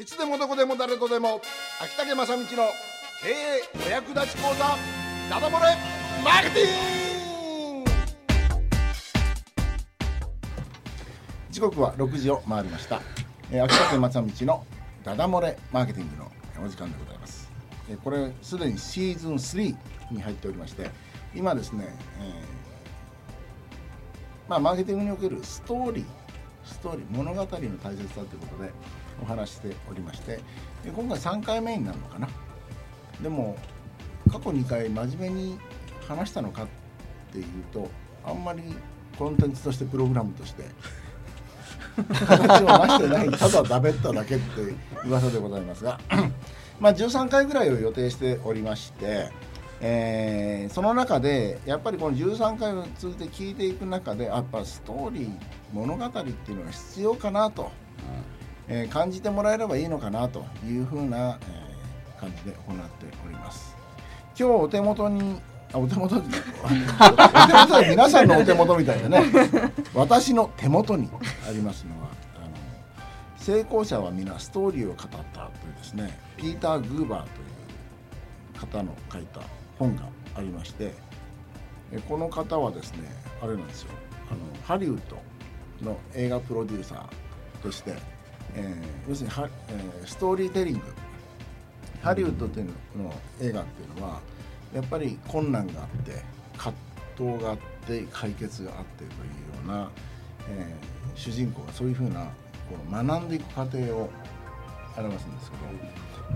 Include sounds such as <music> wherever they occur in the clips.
いつでもどこでも誰とでも。秋竹正道の経営お役立ち講座ダダ漏れマーケティング。時刻は6時を回りました、えー秋竹正道のダダ漏れマーケティングのお時間でございます、えーこれすでにシーズン3に入っておりまして今ですね、えーまあ、マーケティングにおけるストーリーストーリー物語の大切さということでお話しておりましてで今回3回目になるのかな。でも過去2回真面目に話したのかっていうとあんまりコンテンツとしてプログラムとして形を成してないただだべっただけって噂でございますがまあ13回ぐらいを予定しておりましてえーその中でやっぱりこの13回を通じて聞いていく中でやっぱストーリー物語っていうのが必要かなと、えー感じてもらえればいいのかなというふうな、えー感じで行っております。今日お手元にあお手元にお手元は皆さんのお手元みたいなね。<laughs> 私の手元にありますのはあの成功者は皆ストーリーを語ったというですね。ピーター・グーバーという方の書いた本がありましてえこの方はですねあれなんですよ。あのハリウッドの映画プロデューサーとして、えー要するには、えーストーリーテリング。ハリウッドっていうのの映画っていうのはやっぱり困難があって葛藤があって解決があってというような、えー主人公がそういうふうなこの学んでいく過程を表すんです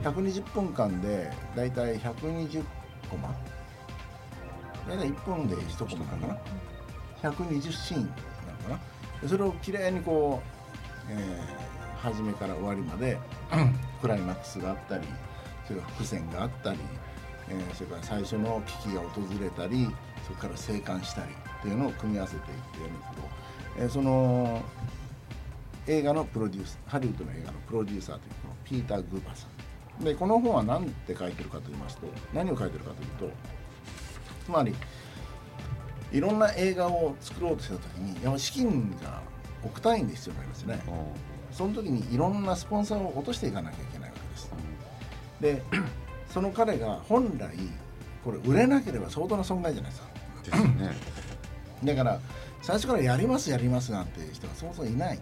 けど120分間でだいたい120コマ。大体1分で1コマかな。120シーンなのかな。それをきれいにこう、えー初めから終わりまで <clears throat> クライマックスがあったりそれから伏線があったり、えーそれから最初の危機が訪れたりそれから生還したりっていうのを組み合わせていってやるんですけど、えーその映画のプロデュースハリウッドの映画のプロデューサーというこのピーター・グーバーさん。でこの本は何て書いてるかと言いますと何を書いてるかというとつまりいろんな映画を作ろうとした時にやっぱ資金が億単位で必要になりますよね。その時にいろんなスポンサーを落としていかなきゃいけないわけです。で <clears throat> その彼が本来これ売れなければ相当な損害じゃないですか。ですね。<clears throat> だから最初からやりますやりますなんていう人がそもそもいない。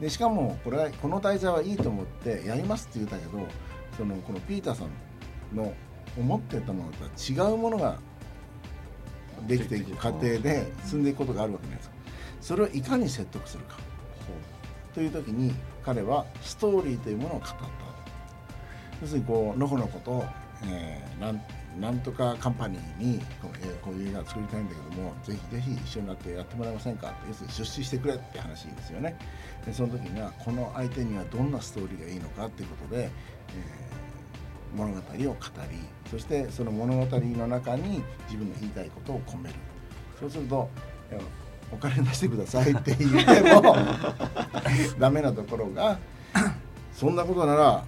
でしかもこれはこの題材はいいと思ってやりますって言ったけどそのこのピーターさんの思ってたものとは違うものができていく過程で進んでいくことがあるわけじゃないですか。それをいかに説得するか。という時に彼はストーリーというものを語った。要するにこうのこのこと、えーなんなんとかカンパニーにこう,、えーこういう映画を作りたいんだけどもぜひぜひ一緒になってやってもらえませんか？って要するに出資してくれって話ですよね。でその時にはこの相手にはどんなストーリーがいいのかっていうことで、えー物語を語りそしてその物語の中に自分の言いたいことを込める。そうするとお金出してくださいって言っても <laughs> ダメなところがそんなことなら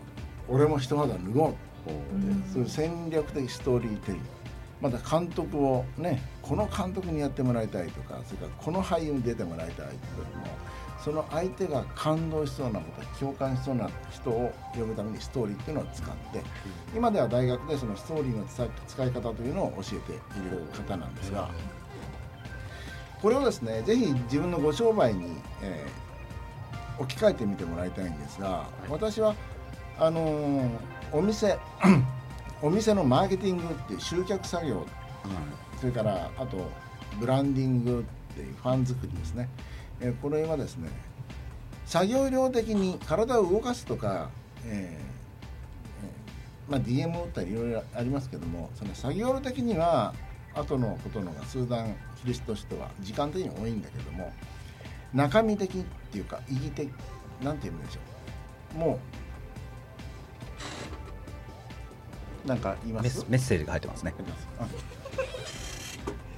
俺も一肌脱ごう。ってそういう戦略的ストーリーテリング。また監督をねこの監督にやってもらいたいとかそれからこの俳優に出てもらいたいとかもその相手が感動しそうなこと共感しそうな人を呼ぶためにストーリーっていうのを使って今では大学でそのストーリーの使い方というのを教えている方なんですがこれをですねぜひ自分のご商売に、えー置き換えてみてもらいたいんですが私はあのーお店 <clears throat> お店のマーケティングっていう集客作業。それからあとブランディングっていうファン作りですね、えーこれはですね作業量的に体を動かすとか、えまあ、DM を打ったりいろいろありますけどもその作業量的には後のことのが数段キリストとしては時間的に多いんだけども中身的っていうか意義的なんて言うんでしょう。もうなんか言いまメすッメッセージが入ってますね。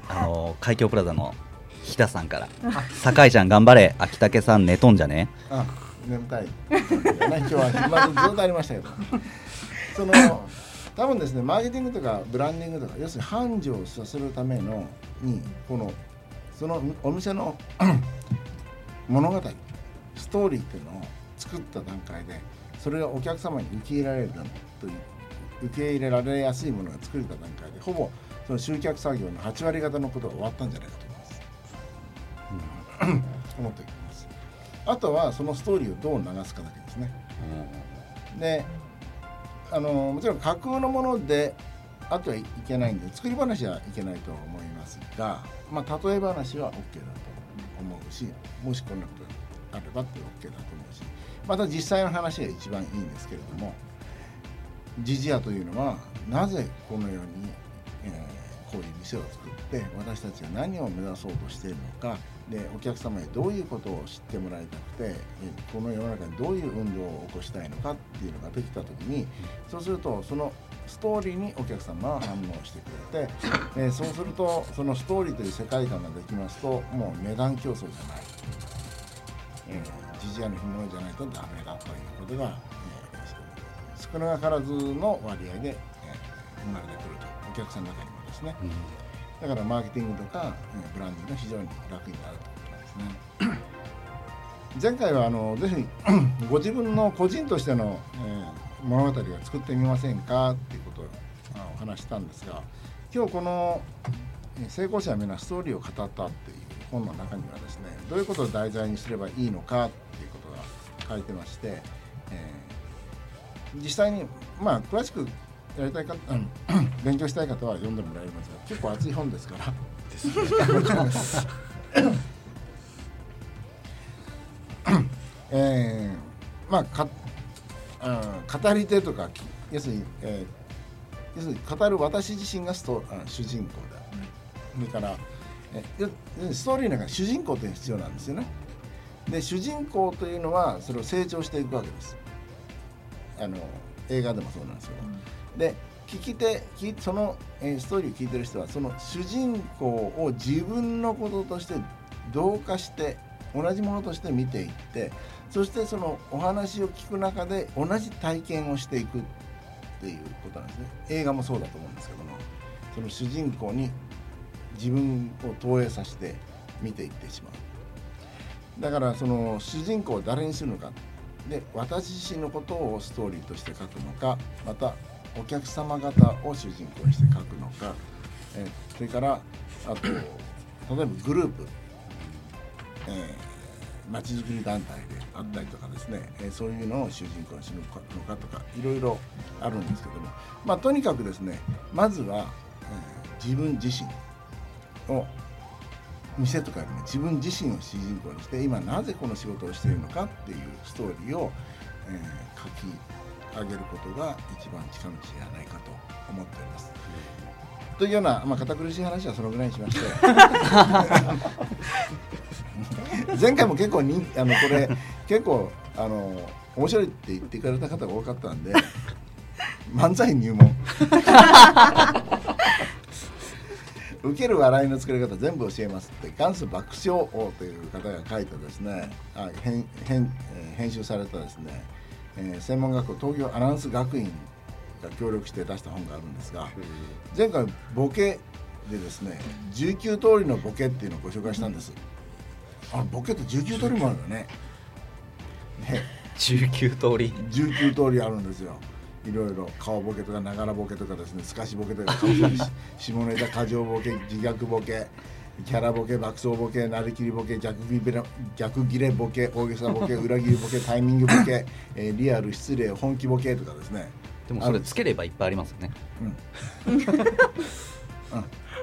あ。の海峡プラザの日田さんから「酒井ちゃん頑張れ秋武さん寝とんじゃね？あ眠たい、ね、今日は昼間ずっとありましたけど。<laughs> その多分ですねマーケティングとかブランディングとか要するに繁盛させるためのにこのそのお店の <clears throat> 物語ストーリーっていうのを作った段階でそれがお客様に受け入れられるという受け入れられやすいものが作れた段階でほぼその集客作業の8割方のことが終わったんじゃないかと思います。思っていますあとはそのストーリーをどう流すかだけですね。であのもちろん架空のものであとはいけないんで作り話はいけないと思いますが、まあ、例え話は OK だと思うしもしこんなことがあればって OK だと思うしまた実際の話が一番いいんですけれどもジジアというのはなぜこのように、えーこういう店を作って私たちが何を目指そうとしているのかでお客様にどういうことを知ってもらいたくてこの世の中にどういう運動を起こしたいのかっていうのができた時にそうするとそのストーリーにお客様は反応してくれて、えーそうするとそのストーリーという世界観ができますともう値段競争じゃない、えー、ジジアの干物じゃないとダメだということが、少なからずの割合で、えー生まれてくるとお客さんの中にもですね。だからマーケティングとかえーブランディングが非常に楽になるということですね。<clears throat> 前回はあのぜひ <clears throat> ご自分の個人としての、えー物語を作ってみませんかっていうことをあお話ししたんですが今日このえー「成功者は皆ストーリーを語った」っていう本の中にはですねどういうことを題材にすればいいのかっていうことが書いてまして、えー実際にまあ詳しくやりたいか、うん <clears throat> 勉強したい方は読んでもらえますが結構厚い本ですから。<laughs> えーまあかあー語り手とかき要するに、えー要するに語る私自身がストあ主人公だ、それからえストーリーの中に主人公というのが必要なんですよね。で主人公というのはそれを成長していくわけですあの映画でもそうなんですよ、で聞き手その、えーストーリーを聞いてる人はその主人公を自分のこととして同化して同じものとして見ていってそしてそのお話を聞く中で同じ体験をしていくっていうことなんですね。映画もそうだと思うんですけどもその主人公に自分を投影させて見ていってしまう。だからその主人公を誰にするのかで私自身のことをストーリーとして書くのかまたお客様方を主人公にして書くのか、えそれからあと例えばグループえー、まちづくり団体であったりとかですね、えーそういうのを主人公にするのかとかいろいろあるんですけども、まあ、とにかくですねまずは、えー自分自身を店とかよりも自分自身を主人公にして今なぜこの仕事をしているのかっていうストーリーを、えー書き上げることが一番近道ではないかと思っております。というような、まあ、堅苦しい話はそのぐらいにしまして <laughs> 前回も結構人あのこれ結構あの面白いって言ってくれた方が多かったんで漫才入門受ける笑いの作り方全部教えますって元祖爆笑王という方が書いたですねあ編編えー編集されたですね、えー専門学校東京アナウンス学院が協力して出した本があるんですが前回ボケでですね19通りのボケっていうのをご紹介したんです。あボケって19通りもあるよね。ね19通り。19通りあるんですよいろいろ顔ボケとかながらボケとかですね透かしボケとか顔し <laughs> 下ネタ過剰ボケ自虐ボケキャラボケ爆走ボケなりきりボケ逆ギレ逆ギレボケ大げさボケ <laughs> 裏切りボケタイミングボケ、えーリアル失礼本気ボケとかですね。でもそれつければいっぱいありますよね。うん、うん、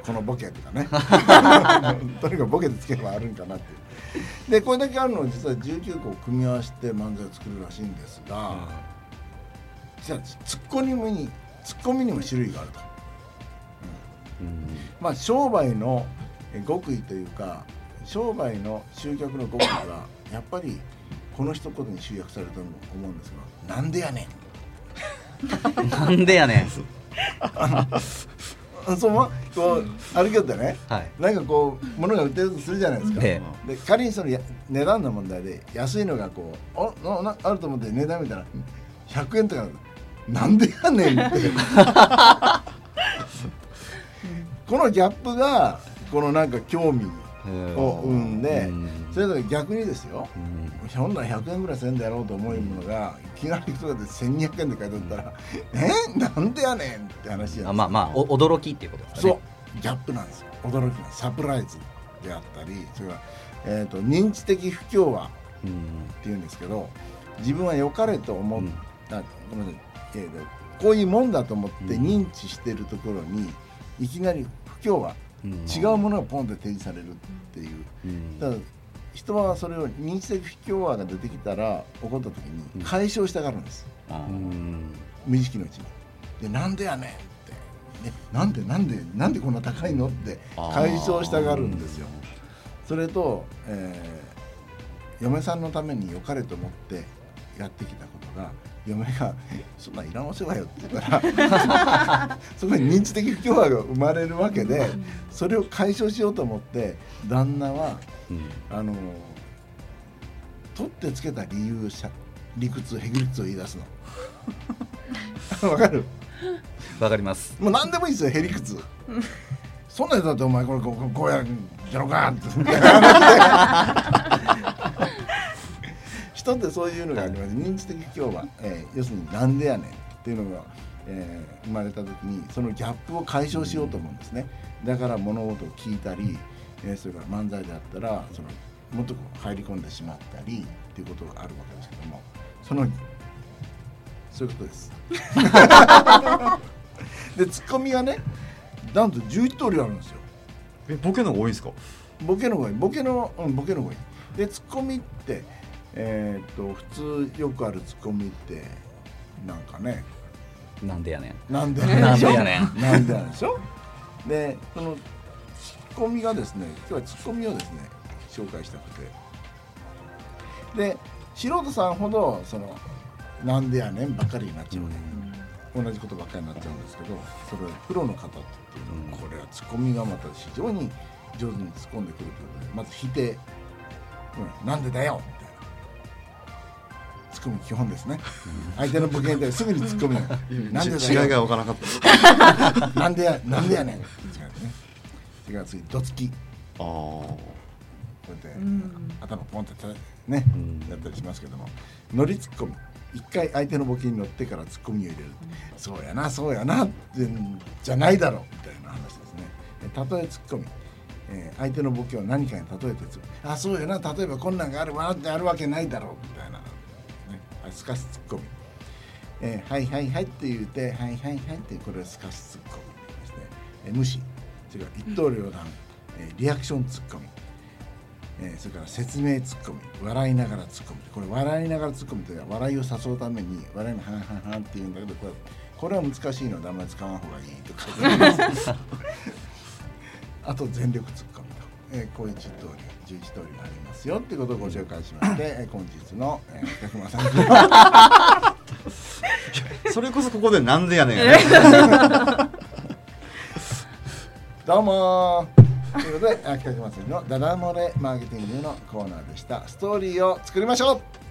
このボケとかね。<laughs> とにかくボケでつけばあるんかなって。いうでこれだけあるのは実は19個組み合わせて漫才を作るらしいんですが、じゃあツッコミにツッコミにも種類があると、うん。まあ商売のえ極意というか商売の集客の極意はやっぱりこの一言に集約されると思うんですが「なんでやねん」なんでやねん。<laughs> そのこう歩きよってね、はい。なんかこう物が売ってるとするじゃないですか、えで仮にそのや値段の問題で安いのがこうあななあると思って値段見たら100円とかなんでやねんって。<laughs> このギャップがこのなんか興味を生んでうん。それぞれ逆にですよ。うん。本来100円ぐらいせんでやろうと思うものがいきなりとかで1200円で買い取ったら「え？なんでやねん!」って話やあまあまあお驚きっていうことですかそねう。ギャップなんですよ。驚きなサプライズであったりそれから、えー、と認知的不協和うんっていうんですけど自分は良かれと思っうんた、ごめんなさい、えーとこういうもんだと思ってうん。認知してるところにいきなり不協和、うん。違うものがポンって提示されるっていう。だ人はそれを認知的不協和が出てきたら起こった時に解消したがるんです、うん。無意識のうちに。でなんでやねんって、ね、なんでなんでなんでこんな高いのって解消したがるんですよ。それと、えー嫁さんのために良かれと思ってやってきたことが嫁が「そんなんいらんわせわよ」って言ったら <laughs> そこに認知的不協和が生まれるわけでそれを解消しようと思って旦那はうん。あの取ってつけた理由理屈へ理屈を言い出すの。<laughs> わかる？わかります。もう何でもいいですよへ理屈 <laughs> そんなんだってお前これこうこうやんじゃろかって人ってそういうのがあります。認知的不協和、えー要するになんでやねんっていうのが、えー生まれた時にそのギャップを解消しようと思うんですね。だから物事を聞いたり、えーそれから漫才であったらそのもっと入り込んでしまったりっていうことがあるわけですけどもそのそういうことです。でツッコミがねなんと11通りあるんですよ。えボケの方が多いんですか？ボケの方がいい。ボケのうんボケの方がいい。でツッコミってえーっと普通よくあるツッコミってなんかね。なんでやねん。なんでなんでやねん。<laughs> なんでやねんでしょ？でそのツッコミがですね今日はツッコミをですね紹介したくて。で素人さんほどそのなんでやねんばっかりになっちゃうわけ、同じことばっかりになっちゃうんですけどそれプロの方っていうのはこれはツッコミがまた非常に上手に突っ込んでくるということでまず否定、うん、なんでだよみたいなツッコミ基本ですね。相手のボケに対してすぐにツッコミがなんで違いが分からなかった。<laughs> なんでやなんでやねん。違うね。違う次どつき。あー。こうやって、うん。頭ポンってたね、うん。やったりしますけども。乗りツッコミ一回相手のボケに乗ってからツッコミを入れる、そうやなそうやなってんじゃないだろう。みたいな話ですね。え例えツッコミ、えー相手のボケを何かに例えてツッコミあそうやな例えばこんなんがあるわってあるわけないだろう。みたいな、すかしツッコミ、えーはいはいはいって言うてはいはいはいってこれはすかしツッコミですね、えー無視。それから一刀両断、えーリアクションツッコミ。えーそれから説明ツッコミ。笑いながらツッコミ。これ笑いながらツッコミって笑いを誘うために笑いのハンハンハンって言うんだけどこれこれは難しいのであんまり使わん方がいいとか <laughs> あと全力ツッコミと、えーこういう10通り11通りがありますよってことをご紹介しまして、<laughs> えー本日の、えー、さん。に <laughs> それこそここでなんでやねん。<laughs> どうもー。ということで秋田島さんのダダ漏れマーケティングのコーナーでした。ストーリーを作りましょう